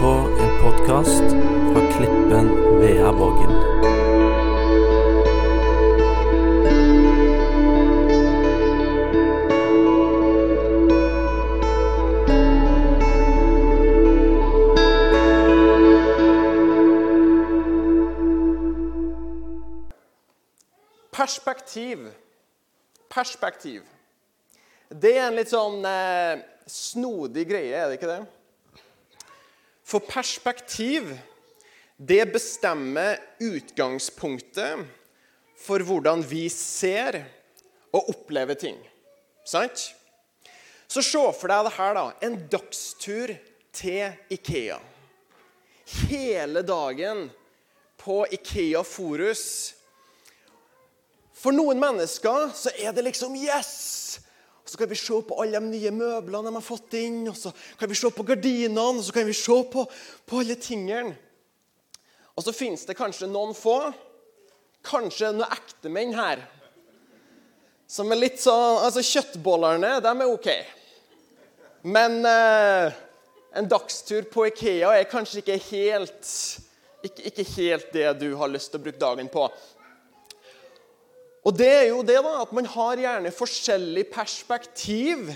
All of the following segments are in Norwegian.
på en podkast fra Klippen Veaborgen. Perspektiv. Perspektiv. Det er en litt sånn eh, snodig greie, er det ikke det? For perspektiv, det bestemmer utgangspunktet for hvordan vi ser og opplever ting. Sant? Så se for deg det her, da. En dagstur til Ikea. Hele dagen på Ikea Forus for noen mennesker så er det liksom Yes! Så kan vi se på alle de nye møblene de har fått inn, og så kan vi se på gardinene, og så kan vi se på, på alle tingene. Og så fins det kanskje noen få, kanskje noen ektemenn her, som er litt sånn Altså, kjøttbollene, de er OK. Men eh, en dagstur på Ikea er kanskje ikke helt, ikke, ikke helt det du har lyst til å bruke dagen på. Og det er jo det da, at man har gjerne forskjellig perspektiv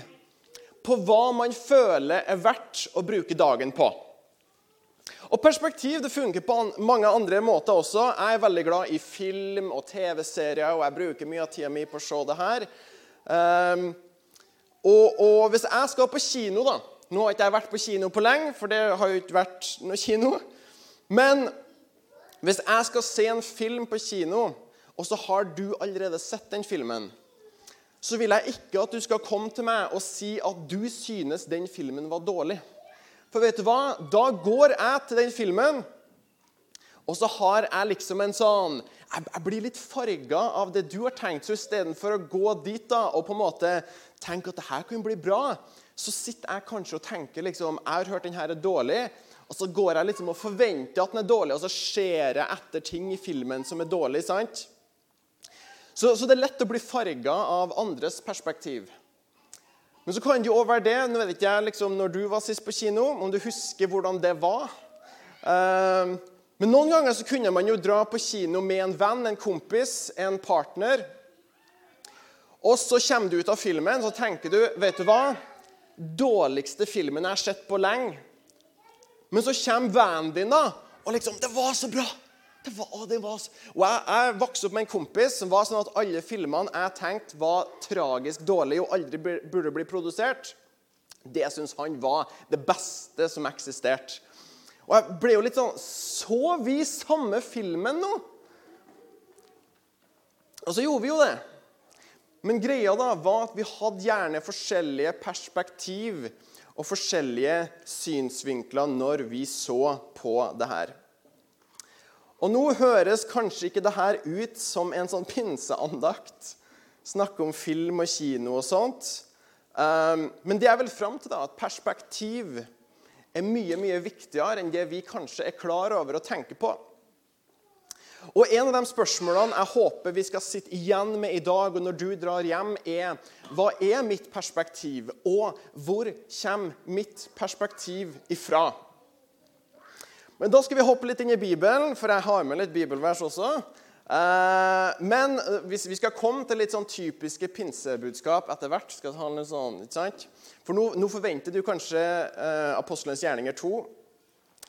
på hva man føler er verdt å bruke dagen på. Og Perspektiv det funker på mange andre måter også. Jeg er veldig glad i film og TV-serier, og jeg bruker mye av tida mi på å se det her. Um, og, og, hvis jeg skal på kino da, Nå har ikke jeg vært på kino på lenge, for det har jo ikke vært noe kino. Men hvis jeg skal se en film på kino og så har du allerede sett den filmen, så vil jeg ikke at du skal komme til meg og si at du synes den filmen var dårlig. For vet du hva? Da går jeg til den filmen, og så har jeg liksom en sånn Jeg, blir litt farga av det du har tenkt. Så istedenfor å gå dit da, og på en måte tenke at det her kan bli bra, så sitter jeg kanskje og tenker liksom Jeg har hørt den her er dårlig. Og så går jeg liksom og forventer at den er dårlig, og så ser jeg etter ting i filmen som er dårlig. sant? Så, så, det er lett å bli farga av andres perspektiv. Men så kan det jo òg være det nå vet ikke jeg liksom, Når du var sist på kino, om du husker hvordan det var. Uh, men noen ganger så kunne man jo dra på kino med en venn, en kompis, en partner. Og så kommer du ut av filmen så tenker du vet du hva? Dårligste filmen jeg har sett på lenge. Men så kommer vennen din da, og liksom 'Det var så bra!' Det var, det var. Og jeg, jeg vokste opp med en kompis som var sånn at alle filmene jeg tenkte var tragisk dårlige og aldri burde bli produsert, det syntes han var det beste som eksisterte. Og jeg ble jo litt sånn Så vi samme filmen nå? Og så gjorde vi jo det. Men greia da var at vi hadde gjerne forskjellige perspektiv og forskjellige synsvinkler når vi så på det her. Og nå høres kanskje ikke dette ut som en sånn pinseandakt. Snakke om film og kino og sånt. Um, men det er vel fram til da, at perspektiv er mye mye viktigere enn det vi kanskje er klar over å tenke på. Og En av de spørsmålene jeg håper vi skal sitte igjen med i dag, og når du drar hjem, er hva er mitt perspektiv, og hvor kommer mitt perspektiv ifra? Men da skal vi hoppe litt inn i Bibelen, for jeg har med litt bibelvers også. Eh, men eh, vi skal komme til litt sånn typiske pinsebudskap etter hvert skal det handle sånn, ikke sant? For nå, nå forventer du kanskje eh, Apostelens gjerninger 2.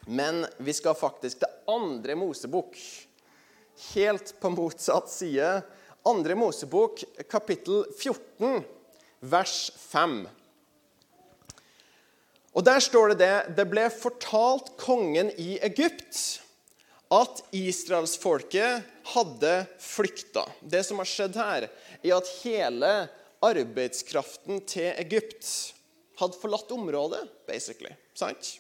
Men vi skal faktisk til andre Mosebok. Helt på motsatt side. Andre Mosebok, kapittel 14, vers 5. Og Der står det det Det ble fortalt kongen i Egypt at israelsfolket hadde flykta. Det som har skjedd her, er at hele arbeidskraften til Egypt hadde forlatt området, basically. Sant?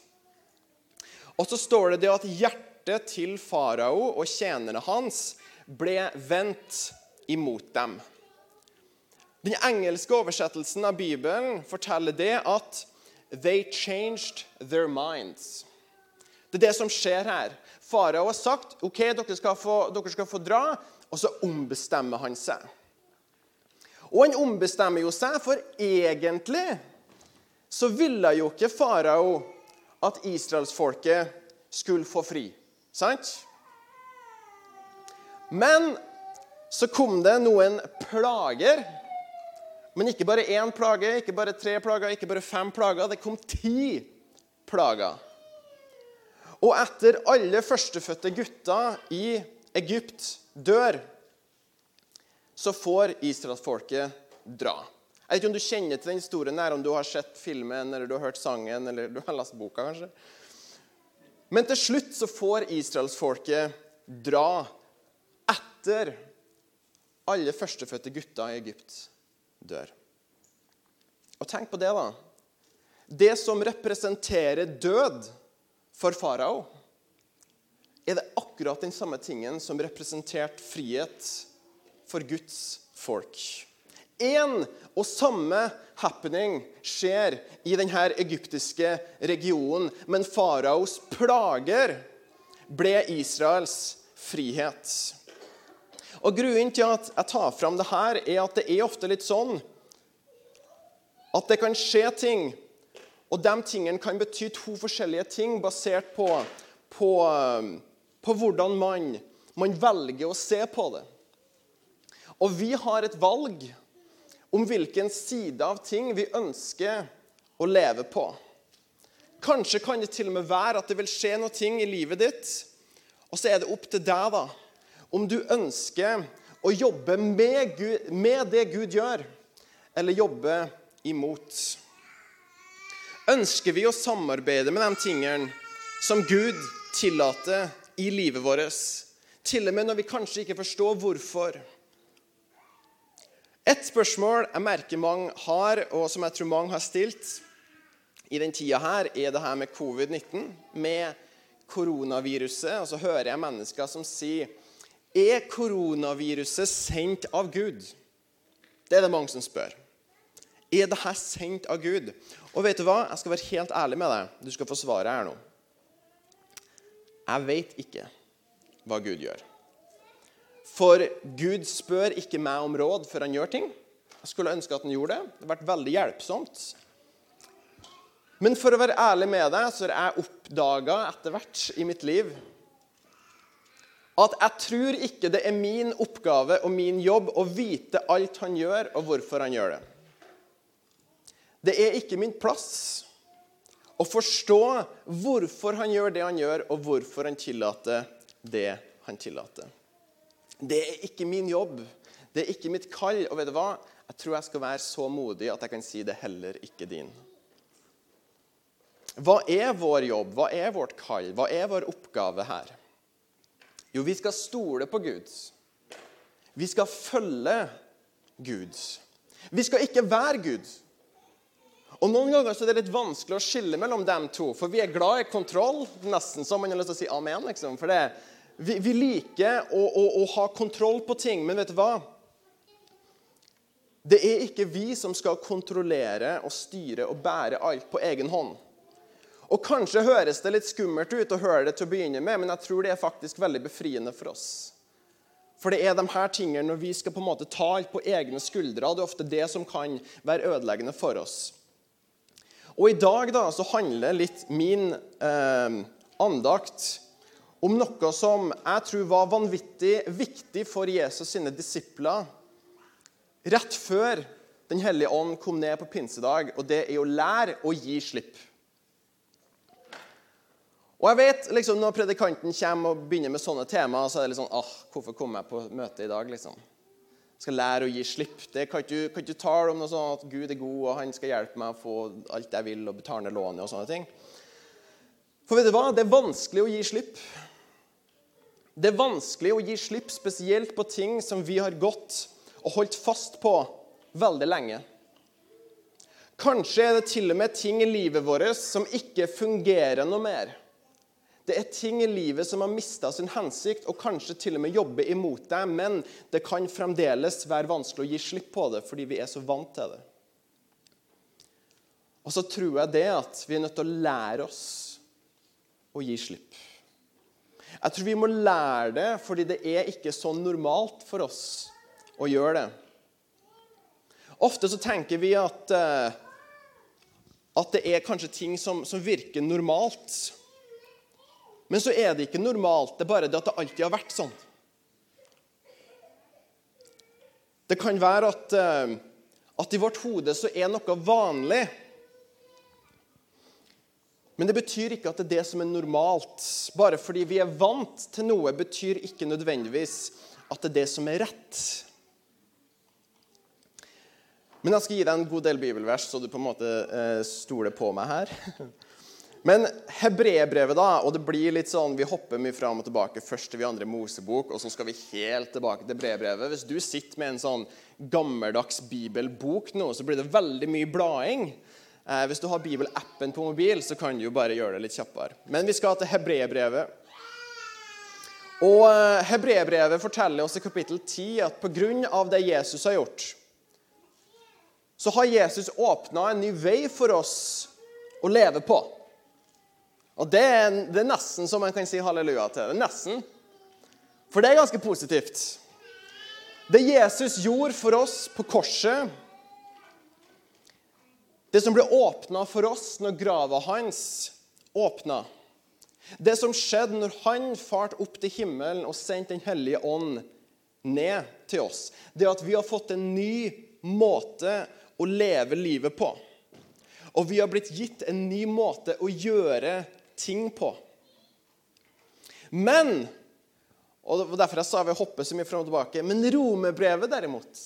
Og så står det det at hjertet til farao og tjenerne hans ble vendt imot dem. Den engelske oversettelsen av Bibelen forteller det at They changed their minds. Det er det som skjer her. Farao har sagt ok, dere skal, få, dere skal få dra, og så ombestemmer han seg. Og han ombestemmer jo seg, for egentlig så ville jo ikke farao at israelsfolket skulle få fri. Sant? Men så kom det noen plager. Men ikke bare én plage, ikke bare tre plager, ikke bare fem plager. Det kom ti plager. Og etter alle førstefødte gutter i Egypt dør, så får israelsfolket dra. Jeg vet ikke om du kjenner til den historien her, om du har sett filmen eller du har hørt sangen eller du har lest boka, kanskje. Men til slutt så får israelsfolket dra etter alle førstefødte gutter i Egypt dør. Og tenk på det, da. Det som representerer død for farao, er det akkurat den samme tingen som representerte frihet for Guds folk. Én og samme happening skjer i denne egyptiske regionen, men faraos plager ble Israels frihet. Og Grunnen til at jeg tar fram det her, er at det er ofte litt sånn at det kan skje ting, og de tingene kan bety to forskjellige ting basert på, på, på hvordan man, man velger å se på det. Og vi har et valg om hvilken side av ting vi ønsker å leve på. Kanskje kan det til og med være at det vil skje noe i livet ditt, og så er det opp til deg da, om du ønsker å jobbe med, Gud, med det Gud gjør, eller jobbe imot. Ønsker vi å samarbeide med de tingene som Gud tillater i livet vårt, til og med når vi kanskje ikke forstår hvorfor? Et spørsmål jeg merker mange har, og som jeg tror mange har stilt i den tida her, er det her med covid-19, med koronaviruset. Og så hører jeg mennesker som sier Er koronaviruset sendt av Gud? Det er det mange som spør. Er dette sendt av Gud? Og vet du hva? Jeg skal være helt ærlig med deg. Du skal få svaret her nå. Jeg vet ikke hva Gud gjør. For Gud spør ikke meg om råd før han gjør ting. Jeg skulle ønske at han gjorde det. Det har vært veldig hjelpsomt. Men for å være ærlig med deg, så har jeg oppdaga etter hvert i mitt liv at jeg tror ikke det er min oppgave og min jobb å vite alt han gjør, og hvorfor han gjør det. Det er ikke min plass å forstå hvorfor han gjør det han gjør, og hvorfor han tillater det han tillater. Det er ikke min jobb. Det er ikke mitt kall. Og vet du hva? Jeg tror jeg skal være så modig at jeg kan si det heller ikke din. Hva er vår jobb? Hva er vårt kall? Hva er vår oppgave her? Jo, vi skal stole på Gud. Vi skal følge Gud. Vi skal ikke være Gud. Og Noen ganger så er det litt vanskelig å skille mellom dem to, for vi er glad i kontroll. Nesten så man har lyst til å si amen. liksom, for det, vi, vi liker å, å, å, ha kontroll på ting, men vet du hva? Det er ikke vi som skal kontrollere og styre og bære alt på egen hånd. Og Kanskje høres det litt skummelt ut å høre det til å begynne med, men jeg tror det er faktisk veldig befriende for oss. For det er de her tingene når vi skal på en måte ta alt på egne skuldre, det er ofte det som kan være ødeleggende for oss. Og I dag da, så handler litt min eh, andakt om noe som jeg tror var vanvittig viktig for Jesus sine disipler rett før Den hellige ånd kom ned på pinsedag, og det er å lære å gi slipp. Og jeg vet, liksom, Når predikanten kommer og begynner med sånne temaer, så er det litt sånn ah, Hvorfor kom jeg på møte i dag? liksom? Jeg skal lære å gi slipp. Det kan ikke, kan ikke tale om noe sånn at Gud er god, og han skal hjelpe meg å få alt jeg vil, og betale lånet og sånne ting. For vet du hva? Det er vanskelig å gi slipp. Det er vanskelig å gi slipp, spesielt på ting som vi har gått og holdt fast på veldig lenge. Kanskje er det til og med ting i livet vårt som ikke fungerer noe mer. Det er ting i livet som har mista sin hensikt og kanskje til og med jobber imot deg, men det kan fremdeles være vanskelig å gi slipp på det fordi vi er så vant til det. Og så tror jeg det at vi er nødt til å lære oss å gi slipp. Jeg tror vi må lære det fordi det er ikke så normalt for oss å gjøre det. Ofte så tenker vi at, eh, at det er kanskje ting som, som virker normalt. Men så er det ikke normalt. Det er bare det at det alltid har vært sånn. Det kan være at, eh, at i vårt hode så er noe vanlig. Men det betyr ikke at det er det som er normalt. Bare fordi vi er vant til noe, betyr ikke nødvendigvis at det er det som er rett. Men jeg skal gi deg en god del bibelvers, så du på en måte eh, stoler på meg her. Men hebreerbrevet, da, og det blir litt sånn, vi hopper mye fram og tilbake. Først til vi andre Mosebok, og så skal vi helt tilbake til brevbrevet. Hvis du sitter med en sånn gammeldags bibelbok nå, så blir det veldig mye blading. Eh, hvis du har bibelappen på mobil, så kan du jo bare gjøre det litt kjappere. Men vi skal til hebreerbrevet. Og eh, hebreerbrevet forteller oss i kapittel 10 at pga. det Jesus har gjort, så har Jesus åpna en ny vei for oss å leve på. Og det er, det er, nesten som man kan si halleluja til. Det nesten. For det er ganske positivt. Det Jesus gjorde for oss på korset, det som ble åpna for oss når grava hans åpna Det som skjedde når han farte opp til himmelen og sendte Den hellige ånd ned til oss, det at vi har fått en ny måte å leve livet på. Og vi har blitt gitt en ny måte å gjøre ting på. Men og Derfor sa vi hoppet så mye fram og tilbake. Men romerbrevet, derimot,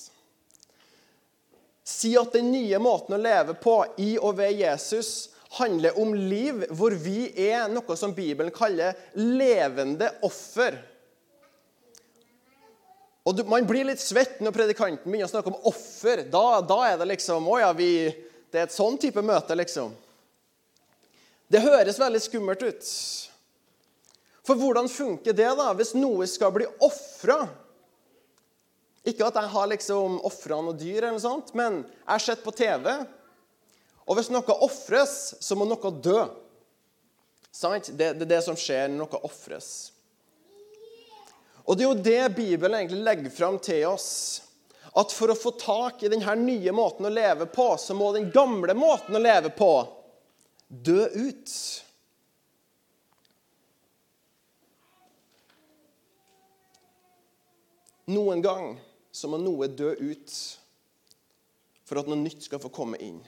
sier at den nye måten å leve på i og ved Jesus handler om liv hvor vi er noe som Bibelen kaller levende offer. Og du, Man blir litt svett når predikanten begynner å snakke om offer. Da, da er det liksom Å ja, vi, det er et sånn type møte, liksom. Det høres veldig skummelt ut. For hvordan funker det da, hvis noe skal bli ofra? Ikke at jeg har liksom ofra noe dyr, eller noe sånt, men jeg har sett på TV. Og hvis noe ofres, så må noe dø. Sant? Det, det er det som skjer når noe ofres. Og det er jo det Bibelen egentlig legger fram til oss. At for å få tak i denne nye måten å leve på, så må den gamle måten å leve på dø ut. Noen gang så må noe dø ut for at noe nytt skal få komme inn.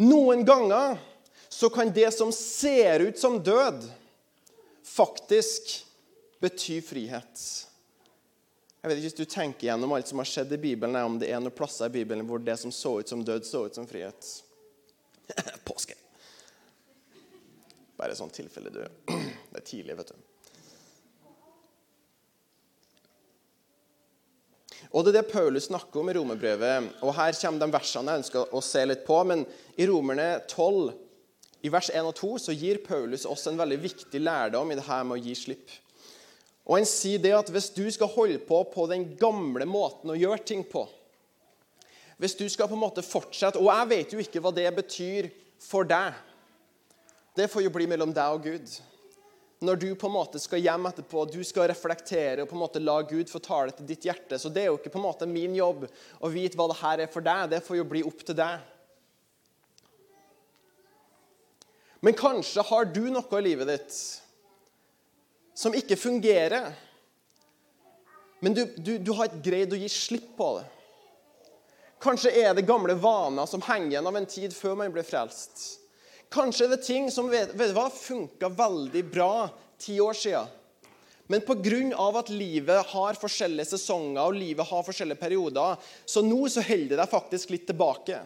Noen ganger så kan det som ser ut som død, faktisk bety frihet. Jeg vet ikke Hvis du tenker gjennom alt som har skjedd i Bibelen, om det er noen plasser i Bibelen hvor det som så ut som død, så ut som frihet. Påske. Bare sånn tilfelle du Det er tidlig, vet du. Og Det er det Paulus snakker om i romerbrevet. og Her kommer de versene jeg ønsker å se litt på. Men i Romerne 12, i vers 1 og 2, så gir Paulus oss en veldig viktig lærdom i det her med å gi slipp. Og han sier det at hvis du skal holde på på den gamle måten å gjøre ting på Hvis du skal på en måte fortsette Og jeg vet jo ikke hva det betyr for deg. Det får jo bli mellom deg og Gud. Når du på en måte skal hjem etterpå, du skal reflektere og på en måte la Gud få tale til ditt hjerte. Så det er jo ikke på en måte min jobb å vite hva det her er for deg. Det får jo bli opp til deg. Men kanskje har du noe i livet ditt som ikke fungerer. Men du, du, du har ikke greid å gi slipp på det. Kanskje er det gamle vaner som henger igjen av en tid før man ble frelst. Kanskje er det ting som vet, vet funka veldig bra ti år siden. Men pga. at livet har forskjellige sesonger og livet har forskjellige perioder, så nå så holder det deg faktisk litt tilbake.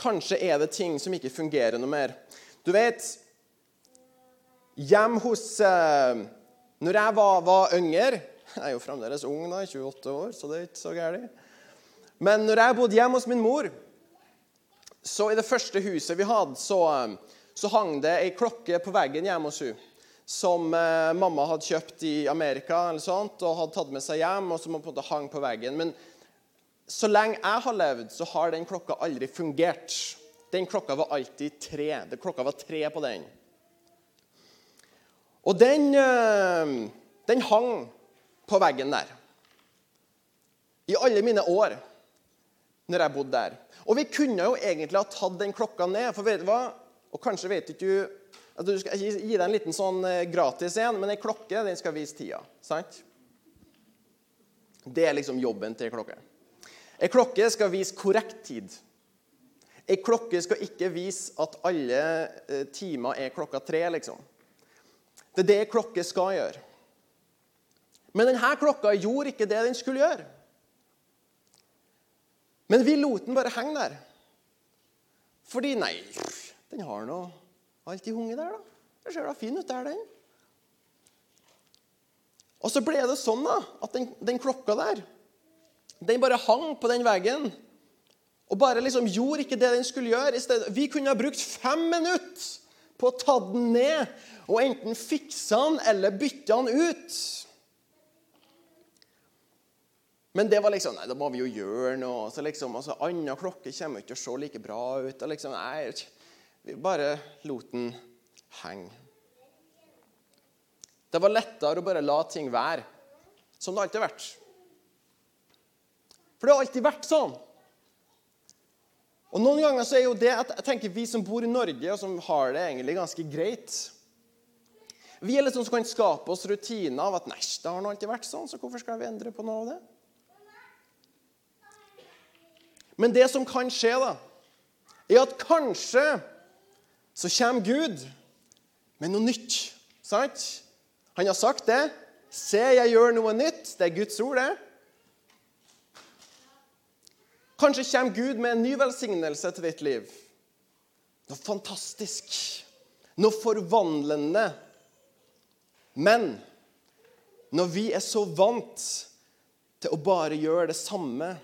Kanskje er det ting som ikke fungerer noe mer. Du vet, hjem hos eh, Når jeg var, var, yngre Jeg er jo fremdeles ung, da, 28 år, så det er ikke så galt. Men når jeg bodde hjemme hos min mor, så i det første huset vi hadde, så, så hang det ei klokke på veggen hjemme hos henne. Som eh, mamma hadde kjøpt i Amerika eller sånt, og hadde tatt med seg hjem. og som på en måte hang på veggen. Men så lenge jeg har levd, så har den klokka aldri fungert. Den klokka var alltid tre. Det klokka var tre på den. Og den, eh, den hang på veggen der. I alle mine år når jeg bodde der. Og vi kunne jo egentlig ha tatt den klokka ned, for vet du hva? Og kanskje vet ikke du at du skal gi deg en liten sånn eh, gratis en, men ei klokke den skal vise tida. sant? Det er liksom jobben til ei klokke. Ei klokke skal vise korrekt tid. Ei klokke skal ikke vise at alle eh, timer er klokka tre, liksom. Det er det ei klokke skal gjøre. Men denne klokka gjorde ikke det den skulle gjøre. Men vi lot den bare henge der. Fordi nei, den har nå alltid hunget der, da. Det ser da fin ut der, den. Og så ble det sånn da, at den, den klokka der, den bare hang på den veggen. Og bare liksom gjorde ikke det den skulle gjøre. Stedet, vi kunne ha brukt fem minutter på å ta den ned og enten fikse den eller bytte den ut. Men det var liksom Nei, da må vi jo gjøre noe. Så liksom, altså, Anna klokke kommer ikke til å se like bra ut. og liksom, nei, Vi bare lot den henge. Det var lettere å bare la ting være som det alltid har vært. For det har alltid vært sånn. Og Noen ganger så er jo det at jeg tenker vi som bor i Norge, og som har det egentlig ganske greit Vi er litt sånn som kan skape oss rutiner av at nei, det har nå alltid vært sånn, så hvorfor skal vi endre på noe av det? Men det som kan skje, da, er at kanskje så kommer Gud med noe nytt. Sant? Han har sagt det. Se, jeg gjør noe nytt. Det er Guds ord, det. Kanskje kommer Gud med en ny velsignelse til ditt liv. Noe fantastisk. Noe forvandlende. Men når vi er så vant til å bare gjøre det samme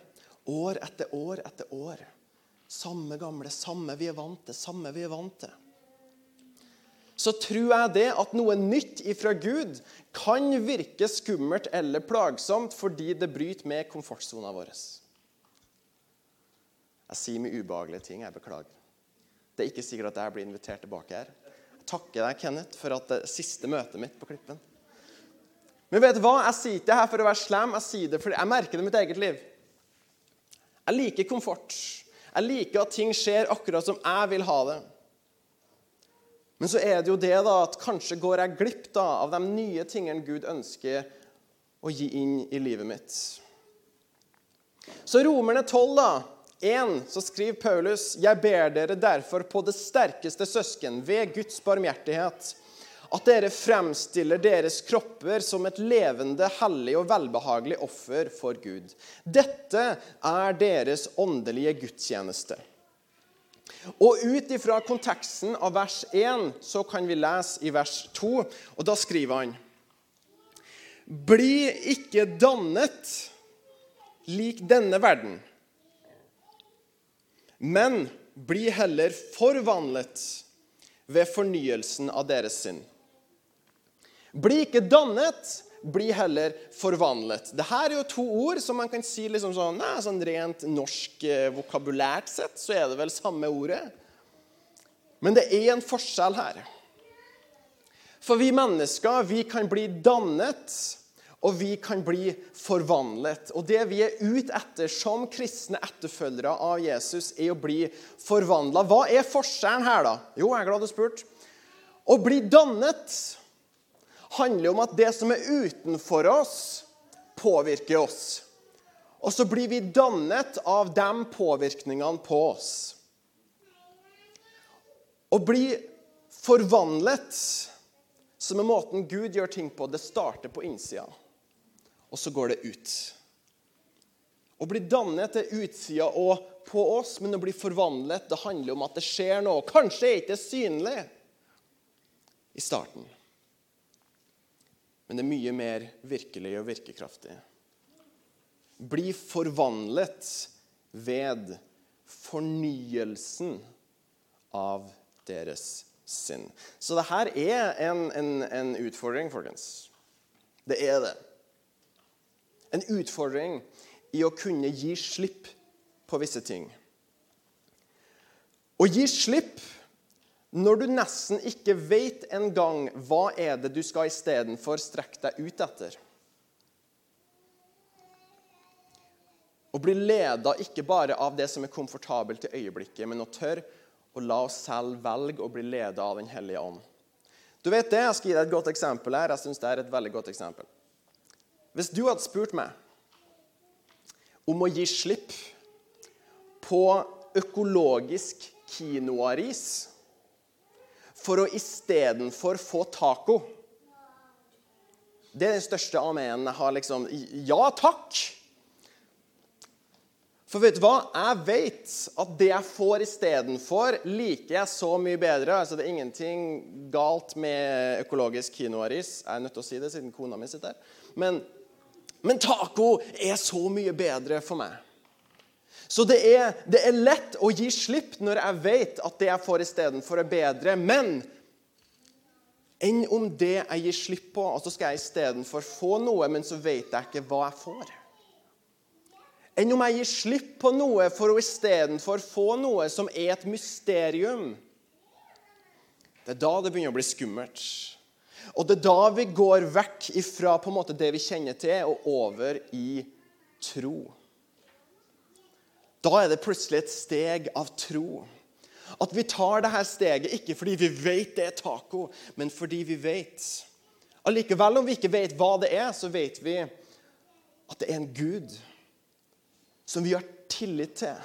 år etter år etter år Samme gamle, samme vi er vant til, samme vi er vant til så tror jeg det at noe nytt ifra Gud kan virke skummelt eller plagsomt fordi det bryter med komfortsona vår. Jeg sier mye ubehagelige ting. Jeg beklager. Det er ikke sikkert at jeg blir invitert tilbake her. Jeg takker deg, Kenneth, for at det siste møtet mitt på Klippen. Men vet du hva? Jeg sier ikke det her for å være slem. Jeg sier det fordi jeg merker det i mitt eget liv. Jeg liker komfort. Jeg liker at ting skjer akkurat som jeg vil ha det. Men så er det jo det da, at kanskje går jeg glipp da, av de nye tingene Gud ønsker å gi inn i livet mitt. Så Romerne 12, da, 1, så skriver Paulus.: Jeg ber dere derfor på det sterkeste søsken, ved Guds barmhjertighet, at dere fremstiller deres kropper som et levende, hellig og velbehagelig offer for Gud. Dette er deres åndelige gudstjeneste. Og Ut ifra konteksten av vers 1 så kan vi lese i vers 2, og da skriver han Bli ikke dannet lik denne verden, men bli heller forvandlet ved fornyelsen av deres sinn. Bli ikke dannet, bli heller forvandlet. Dette er jo to ord som man kan si liksom sånn, nei, sånn rent norsk eh, vokabulært sett, så er det vel samme ordet. Men det er en forskjell her. For vi mennesker vi kan bli dannet, og vi kan bli forvandlet. Og det vi er ute etter som kristne etterfølgere av Jesus, er å bli forvandla. Hva er forskjellen her, da? Jo, jeg er glad du spurte. Å bli dannet handler om at det som er utenfor oss, påvirker oss. Og så blir vi dannet av de påvirkningene på oss. Å bli forvandlet, som er måten Gud gjør ting på, det starter på innsida, og så går det ut. Å bli dannet er utsida og på oss, men å bli forvandlet det handler om at det skjer noe. Kanskje er det ikke synlig i starten men det er mye mer virkelig og virkekraftig. Bli forvandlet ved fornyelsen av deres sinn. Så det her er en, en, en utfordring, folkens. Det er det. En utfordring i å kunne gi slipp på visse ting. Å gi slipp når du nesten ikke vet engang hva er det du skal istedenfor strekke deg ut etter. Å bli leda ikke bare av det som er komfortabelt i øyeblikket, men å tørre å la oss selv velge å bli leda av Den hellige ånd. Du vet det, Jeg skal gi deg et godt eksempel her. Jeg synes det er et veldig godt eksempel. Hvis du hadde spurt meg om å gi slipp på økologisk quinoaris for å istedenfor få taco Det er den største amenen jeg har. liksom. Ja takk! For vet du hva? Jeg vet at det jeg får istedenfor, liker jeg så mye bedre. Altså, Det er ingenting galt med økologisk quinoaris. Jeg er nødt til å si det siden kona mi sitter her. Men, men taco er så mye bedre for meg. Så det er, det er, lett å gi slipp når jeg vet at det jeg får istedenfor, er bedre. Men enn om det jeg gir slipp på, og så skal jeg istedenfor få noe, men så vet jeg ikke hva jeg får enn om jeg gir slipp på noe for å istedenfor få noe som er et mysterium. Det er da det begynner å bli skummelt. Og det er da vi går vekk ifra på en måte det vi kjenner til, og over i tro. Da er det plutselig et steg av tro. At vi tar dette steget ikke fordi vi vet det er taco, men fordi vi vet. Allikevel, om vi ikke vet hva det er, så vet vi at det er en Gud som vi har tillit til,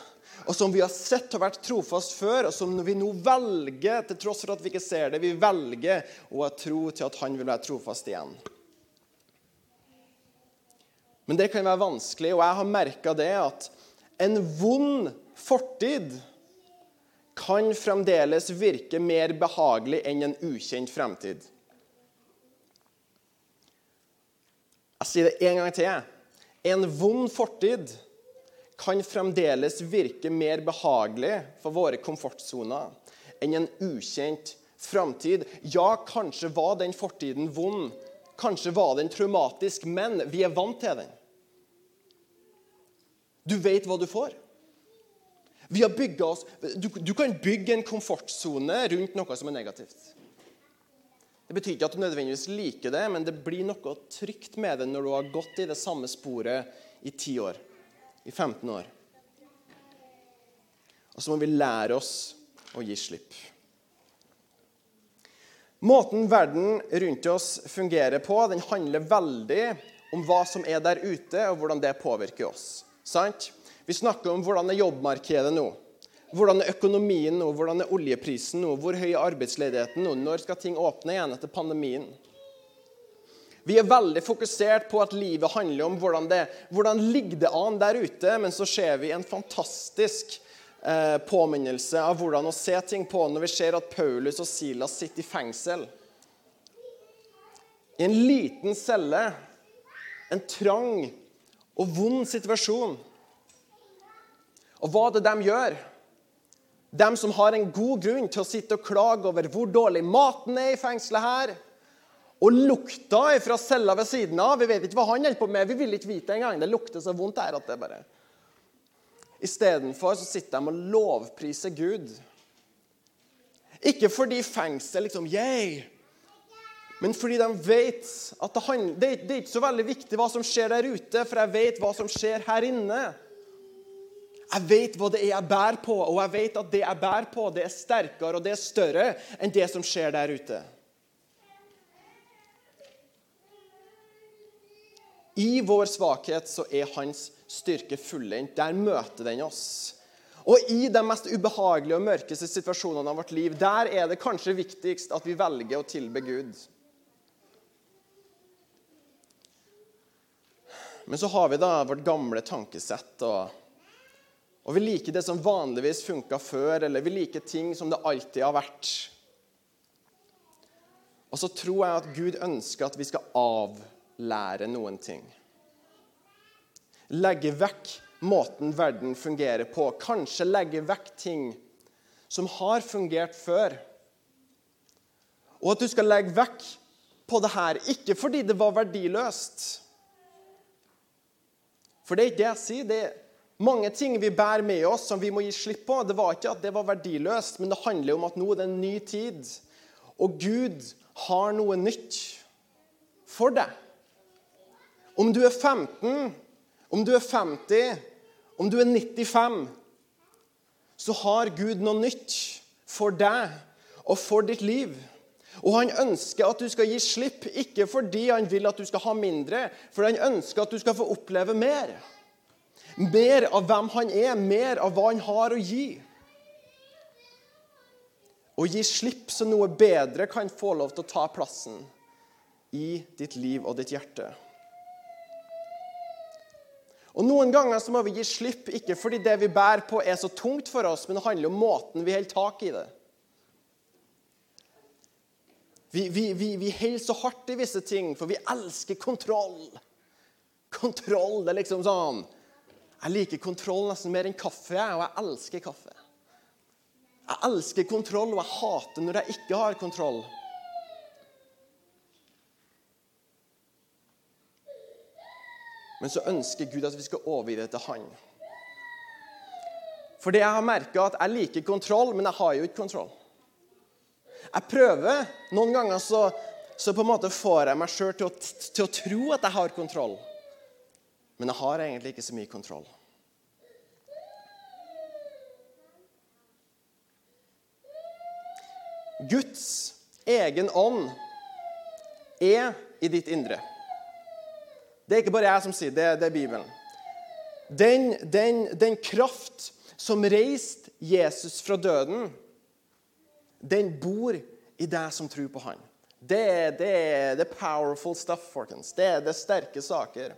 og som vi har sett har vært trofast før, og som vi nå velger, til tross for at vi ikke ser det, vi velger å ha tro til at han vil være trofast igjen. Men det kan være vanskelig, og jeg har merka det at en vond fortid kan fremdeles virke mer behagelig enn en ukjent fremtid. Jeg sier det en gang til. En vond fortid kan fremdeles virke mer behagelig for våre komfortsoner enn en ukjent framtid. Ja, kanskje var den fortiden vond, kanskje var den traumatisk, men vi er vant til den. Du vet hva du får. Vi har oss, du, du kan bygge en komfortsone rundt noe som er negativt. Det betyr ikke at du nødvendigvis liker det, men det blir noe trygt med det når du har gått i det samme sporet i 10 år i 15 år. Og så må vi lære oss å gi slipp. Måten verden rundt oss fungerer på, den handler veldig om hva som er der ute, og hvordan det påvirker oss. Sant? Vi snakker om hvordan er jobbmarkedet nå. Hvordan er økonomien nå? Hvordan er oljeprisen nå? Hvor høy er arbeidsledigheten nå? Når skal ting åpne igjen etter pandemien? Vi er veldig fokusert på at livet handler om hvordan det hvordan ligger det an der ute, men så ser vi en fantastisk eh, påminnelse av hvordan å se ting på når vi ser at Paulus og Silas sitter i fengsel. I en liten celle, en trang og vond situasjon. Og hva det de gjør? De som har en god grunn til å sitte og klage over hvor dårlig maten er i fengselet her, og lukta fra cella ved siden av Vi vet ikke hva han holder på med. Vi vil ikke vite engang. Det lukter så vondt her at det bare Istedenfor sitter de og lovpriser Gud. Ikke fordi fengsel liksom Yay! Men fordi de vet at det, det, det er ikke så veldig viktig hva som skjer der ute, for jeg vet hva som skjer her inne. Jeg vet hva det er jeg bærer på, og jeg vet at det jeg bærer på, det er sterkere og det er større enn det som skjer der ute. I vår svakhet så er hans styrke fullendt. Der møter den oss. Og i de mest ubehagelige og mørkeste situasjonene av vårt liv, der er det kanskje viktigst at vi velger å tilbe Gud. Men så har vi da vårt gamle tankesett. Og, og vi liker det som vanligvis funka før, eller vi liker ting som det alltid har vært. Og så tror jeg at Gud ønsker at vi skal avlære noen ting. Legge vekk måten verden fungerer på. Kanskje legge vekk ting som har fungert før. Og at du skal legge vekk på det her, ikke fordi det var verdiløst. For det er ikke det jeg sier. Det er mange ting vi bærer med oss som vi må gi slipp på. Det var ikke at det var verdiløst, men det handler om at nå er det en ny tid. Og Gud har noe nytt for deg. Om du er 15, om du er 50, Om du er 95, så har Gud noe nytt for deg og for ditt liv. Og han ønsker at du skal gi slipp, ikke fordi han vil at du skal ha mindre, for han ønsker at du skal få oppleve mer. Mer av hvem han er, mer av hva han har å gi. Å gi slipp så noe bedre kan få lov til å ta plassen i ditt liv og ditt hjerte. Og Noen ganger så må vi gi slipp, ikke fordi det vi bærer på, er så tungt for oss, men det handler om måten vi holder tak i det. Vi, vi, vi, vi holder så hardt i visse ting, for vi elsker kontroll. Kontroll det er liksom sånn Jeg liker kontroll nesten mer enn kaffe, og jeg elsker kaffe. Jeg elsker kontroll, og jeg hater når jeg ikke har kontroll. Men så ønsker Gud at vi skal overgi det til Han. For det jeg har merka, at jeg liker kontroll, men jeg har jo ikke kontroll. Jeg prøver. Noen ganger så, så på en måte får jeg meg sjøl til, til, å tro at jeg har kontroll. Men jeg har egentlig ikke så mye kontroll. Guds egen ånd er i ditt indre. Det er ikke bare jeg som sier det, det er Bibelen. Den, den, den kraft som reiste Jesus fra døden, den bor i deg som tror på Han. Det, det, det er powerful stuff, folkens. Det, det er sterke saker.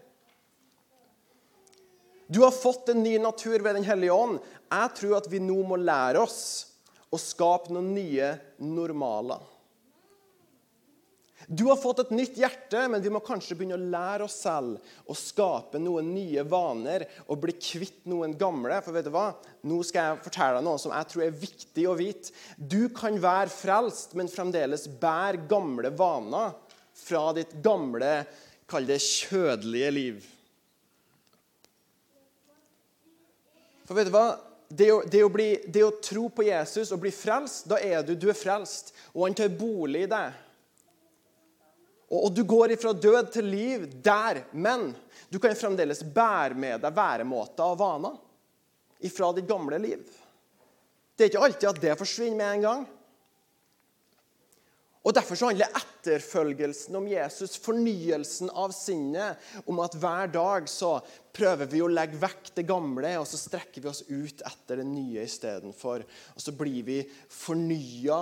Du har fått en ny natur ved Den hellige ånd. Jeg tror at vi nå må lære oss å skape noen nye normaler. Du har fått et nytt hjerte, men vi må kanskje begynne å lære oss selv å skape noen nye vaner og bli kvitt noen gamle. For vet du hva? Nå skal jeg fortelle deg noe som jeg tror er viktig å vite. Du kan være frelst, men fremdeles bære gamle vaner fra ditt gamle, kall det kjødelige liv. For vet du hva? Det å, det, å bli, det å, tro på Jesus og bli frelst, da er du, du er frelst. Og han tar bolig i deg. Og, du går ifra død til liv der. Men du kan fremdeles bære med deg væremåter og vaner ifra ditt gamle liv. Det er ikke alltid at det forsvinner med en gang. Og Derfor så handler etterfølgelsen om Jesus, fornyelsen av sinnet, om at hver dag så prøver vi å legge vekk det gamle, og så strekker vi oss ut etter det nye istedenfor. Og så blir vi fornya.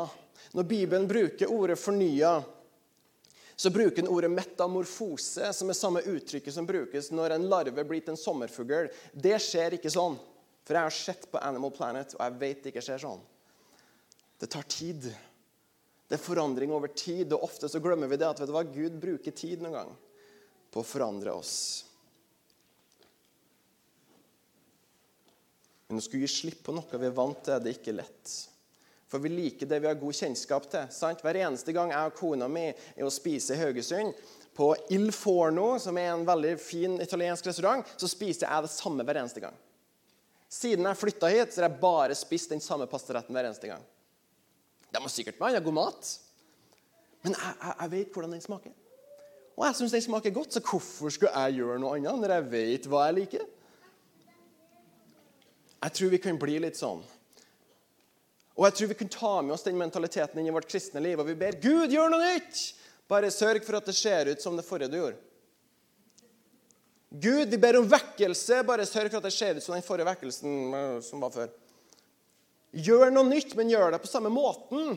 Når Bibelen bruker ordet 'fornya', så bruker den ordet metamorfose, som er samme uttrykket som brukes når en larve blir til en sommerfugl. Det skjer ikke sånn. For jeg har sett på Animal Planet, og jeg vet det ikke skjer sånn. Det tar tid. Det er forandring over tid, og ofte så glemmer vi det at vet du hva, Gud bruker tid noen gang på å forandre oss. Men å skulle gi slipp på noe vi er vant til, det er ikke lett. For vi liker det vi har god kjennskap til. sant? Hver eneste gang jeg og kona mi er å spise i Haugesund, på Il Forno, som er en veldig fin italiensk restaurant, så spiser jeg det samme hver eneste gang. Siden jeg flytta hit, så har jeg bare spist den samme pastaretten hver eneste gang. De har sikkert med annen god mat, men jeg, jeg, jeg, vet hvordan den smaker. Og jeg syns den smaker godt, så hvorfor skulle jeg gjøre noe annet når jeg vet hva jeg liker? Jeg tror vi kan bli litt sånn og jeg tror vi kan ta med oss den mentaliteten inn i vårt kristne liv. Og vi ber Gud gjør noe nytt! Bare sørg for at det ser ut som det forrige du gjorde. Gud, vi ber om vekkelse. Bare sørg for at det ser ut som den forrige vekkelsen eh, som var før. Gjør noe nytt, men gjør det på samme måten.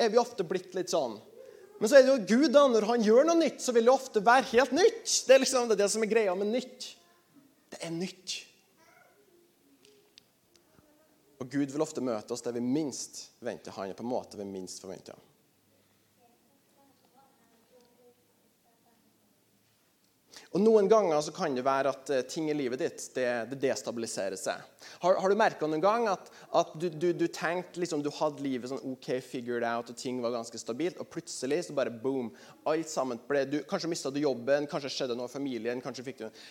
Er vi ofte blitt litt sånn. Men så er det jo Gud, da. Når han gjør noe nytt, så vil det ofte være helt nytt. Det er liksom det, det som er greia med nytt. Det er nytt. Og Gud vil ofte møte oss der vi minst venter Han er på en måte vi minst forventer. Og Noen ganger så kan det være at eh, ting i livet ditt det, det destabiliserer seg. Har, har du merka noen gang at, at du, du, du, tenkte liksom, du hadde livet sånn OK figured out, og ting var ganske stabilt, og plutselig så bare boom alt sammen ble, du, Kanskje mista du jobben, kanskje skjedde noe i familien kanskje fikk du...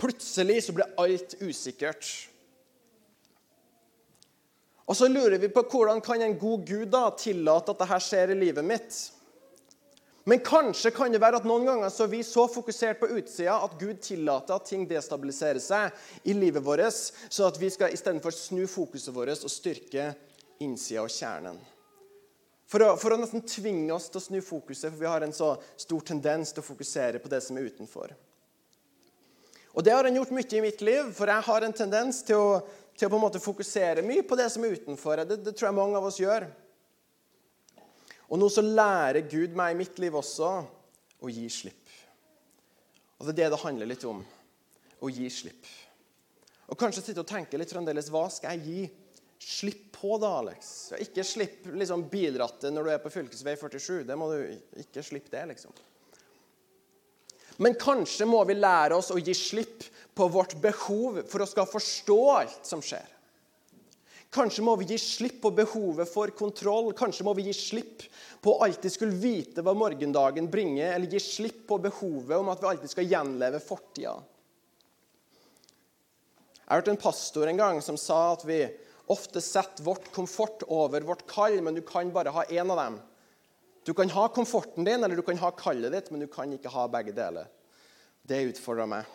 Plutselig så ble alt usikkert. Og så lurer vi på hvordan kan en god Gud da tillate at dette skjer i livet mitt? Men kanskje kan det være at noen ganger så er vi så fokusert på utsida at Gud tillater at ting destabiliserer seg i livet vårt, så at vi skal istedenfor snu fokuset vårt og styrke innsida og kjernen. For å, for å, nesten tvinge oss til å snu fokuset, for vi har en så stor tendens til å fokusere på det som er utenfor. Og Det har han gjort mye i mitt liv, for jeg har en tendens til å, til å på en måte fokusere mye på det som er utenfor. Det, det tror jeg mange av oss gjør. Og nå så lærer Gud meg i mitt liv også å gi slipp. Og Det er det det handler litt om. Å gi slipp. Og kanskje sitte og tenke litt fremdeles hva skal jeg gi slipp på, da, Alex? Ikke slipp liksom, bilrattet når du er på fylkesvei 47. Det må du ikke slippe det, liksom. Men kanskje må vi lære oss å gi slipp på vårt behov for å skal forstå alt som skjer. Kanskje må vi gi slipp på behovet for kontroll. Kanskje må vi gi slipp på å alltid skulle vite hva morgendagen bringer, eller gi slipp på behovet om at vi alltid skal gjenleve fortida. Jeg har hørt en pastor en gang som sa at vi ofte setter vårt komfort over vårt kall, men du kan bare ha én av dem. Du kan ha komforten din eller du kan ha kallet ditt, men du kan ikke ha begge deler. Det utfordrer meg.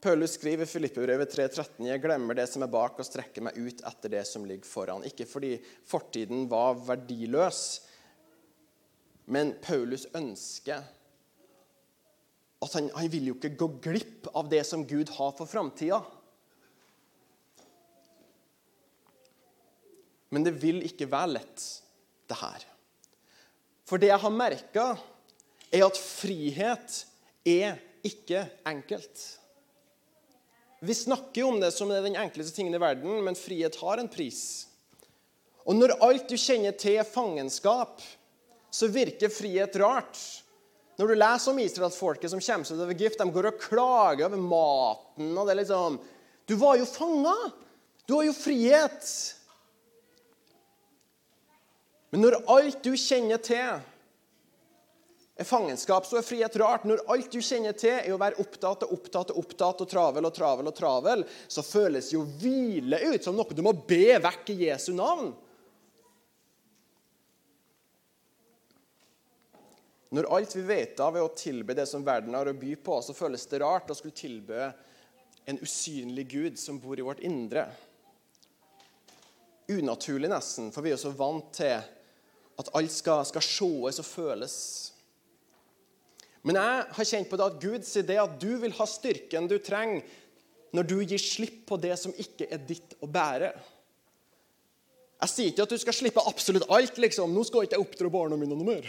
Paulus skriver i Filippebrevet 3,13.: Jeg glemmer det som er bak, og strekker meg ut etter det som ligger foran. Ikke fordi fortiden var verdiløs, men Paulus ønsker at han, han vil jo ikke gå glipp av det som Gud har for framtida. Men det vil ikke være lett, det her. For det jeg har merka, er at frihet er ikke enkelt. Vi snakker jo om det som det er den enkleste tingen i verden, men frihet har en pris. Og når alt du kjenner til, er fangenskap, så virker frihet rart. Når du leser om israelsfolket som kommer seg ut av Egypt, de går og klager over maten og det er liksom Du var jo fanga! Du har jo frihet! Men når alt du kjenner til, er fangenskap, så er frihet rart. Når alt du kjenner til, er å være opptatt og opptatt og opptatt og travel og travel, og travel, så føles jo hvile ut som noe du må be vekk i Jesu navn. Når alt vi vet av, er å tilbe det som verden har å by på, så føles det rart å skulle tilbe en usynlig Gud som bor i vårt indre. Unaturlig, nesten, for vi er så vant til at alt skal, skal sees og føles. Men jeg har kjent på det at Gud sier det at du vil ha styrken du trenger når du gir slipp på det som ikke er ditt å bære. Jeg sier ikke at du skal slippe absolutt alt. liksom. Nå skal ikke jeg oppdra barna mine noe mer.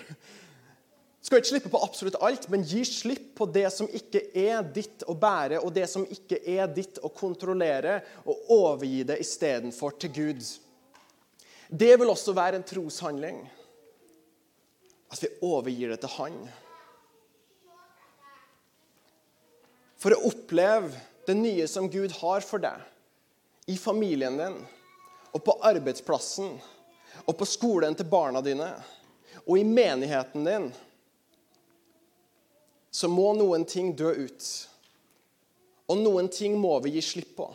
Du skal ikke slippe på absolutt alt, men gi slipp på det som ikke er ditt å bære, og det som ikke er ditt å kontrollere, og overgi det istedenfor til Gud. Det vil også være en troshandling. At vi overgir det til Han. for å oppleve det nye som Gud har for deg i familien din og på arbeidsplassen og på skolen til barna dine og i menigheten din, så må noen ting dø ut. Og noen ting må vi gi slipp på.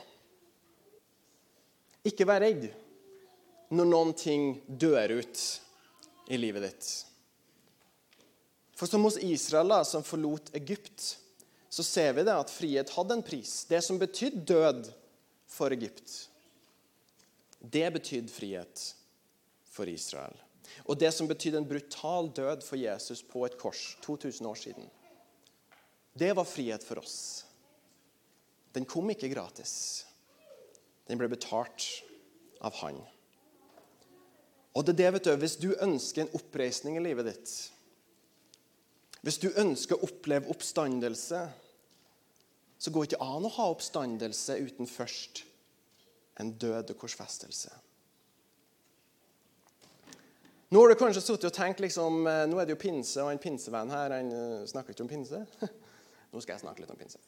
Ikke vær redd når noen ting dør ut i livet ditt. For som hos Israel, som forlot Egypt, så ser vi det at frihet hadde en pris. Det som betydde død for Egypt, det betydde frihet for Israel. Og det som betydde en brutal død for Jesus på et kors 2000 år siden, det var frihet for oss. Den kom ikke gratis. Den ble betalt av han. Og det er det, vet du, Hvis du ønsker en oppreisning i livet ditt, hvis du ønsker å oppleve oppstandelse, så går det ikke an å ha oppstandelse uten først en døde korsfestelse. Nå har du kanskje sittet og tenkt liksom, eh, nå er det jo pinse, og en pinsevenn her han eh, snakker ikke om pinse. Nå skal jeg snakke litt om pinse.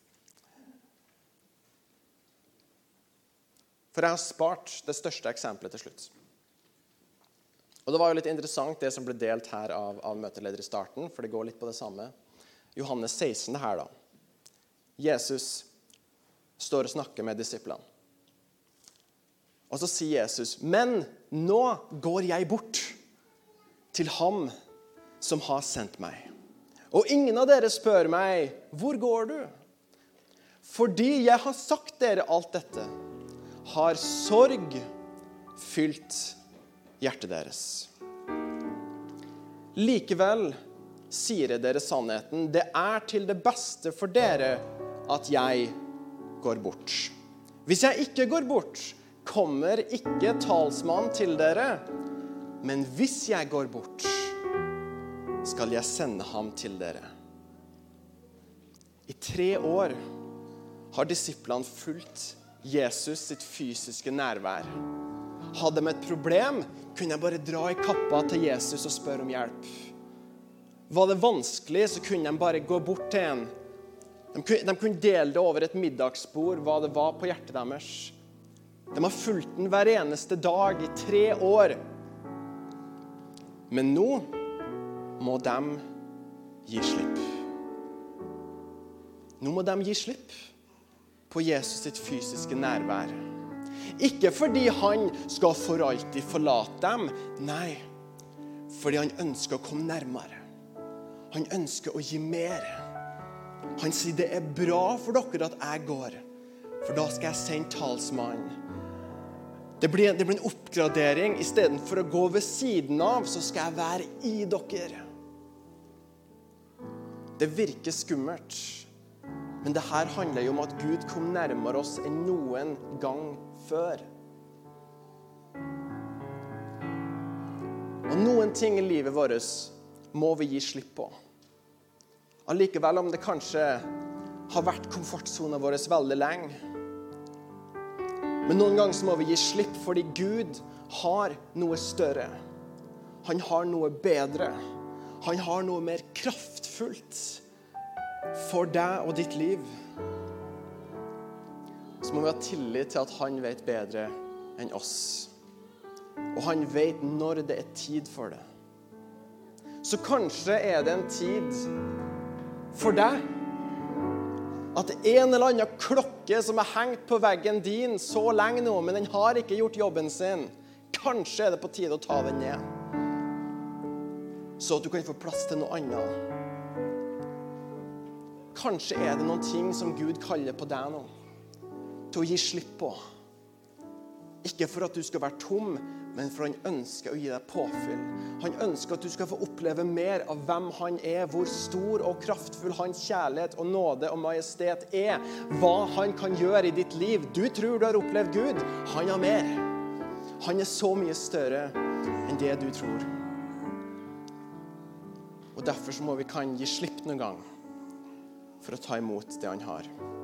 For jeg har spart det største eksempelet til slutt. Og Det var jo litt interessant det som ble delt her av, av møteleder i starten, for det går litt på det samme. Johannes 16 det her, da. Jesus står og snakker med disiplene. Og så sier Jesus, 'Men nå går jeg bort til ham som har sendt meg. Og ingen av dere spør meg, 'Hvor går du?' Fordi jeg har sagt dere alt dette, har sorg fylt hjertet deres. Likevel sier jeg dere sannheten. Det er til det beste for dere at jeg går bort. Hvis jeg ikke går bort, kommer ikke talsmannen til dere. Men hvis jeg går bort, skal jeg sende ham til dere. I tre år har disiplene fulgt Jesus sitt fysiske nærvær. Hadde de et problem, kunne jeg bare dra i kappa til Jesus og spørre om hjelp. Var det vanskelig, så kunne de bare gå bort til en. De kunne, de kunne dele det over et middagsbord, hva det var på hjertet deres. De har fulgt den hver eneste dag i tre år. Men nå må de gi slipp. Nå må de gi slipp på Jesus sitt fysiske nærvær. Ikke fordi han skal for alltid forlate dem, nei, fordi han ønsker å komme nærmere. Han ønsker å gi mer. Han sier det er bra for dere at jeg går, for da skal jeg sende talsmannen. Det blir, det blir en oppgradering. Istedenfor å gå ved siden av, så skal jeg være i dere. Det virker skummelt, men det her handler jo om at Gud kom nærmere oss enn noen gang før. Og noen ting i livet vårt må vi gi slipp på. Allikevel, om det kanskje har vært komfortsona vår veldig lenge. Men noen ganger så må vi gi slipp fordi Gud har noe større. Han har noe bedre. Han har noe mer kraftfullt for deg og ditt liv. Så må vi ha tillit til at han vet bedre enn oss. Og han vet når det er tid for det. Så kanskje er det en tid for deg at en eller annen klokke som er hengt på veggen din så lenge nå, men den har ikke gjort jobben sin, kanskje er det på tide å ta den ned. Så at du kan få plass til noe annet. Kanskje er det noen ting som Gud kaller på deg nå, til å gi slipp på. Ikke for at du skal være tom, men for han ønsker å gi deg påfyll. Han ønsker at du skal få oppleve mer av hvem han er, hvor stor og kraftfull hans kjærlighet og nåde og majestet er. Hva han kan gjøre i ditt liv. Du tror du har opplevd Gud. Han har mer. Han er så mye større enn det du tror. Og Derfor så må vi kan gi slipp noen gang for å ta imot det han har.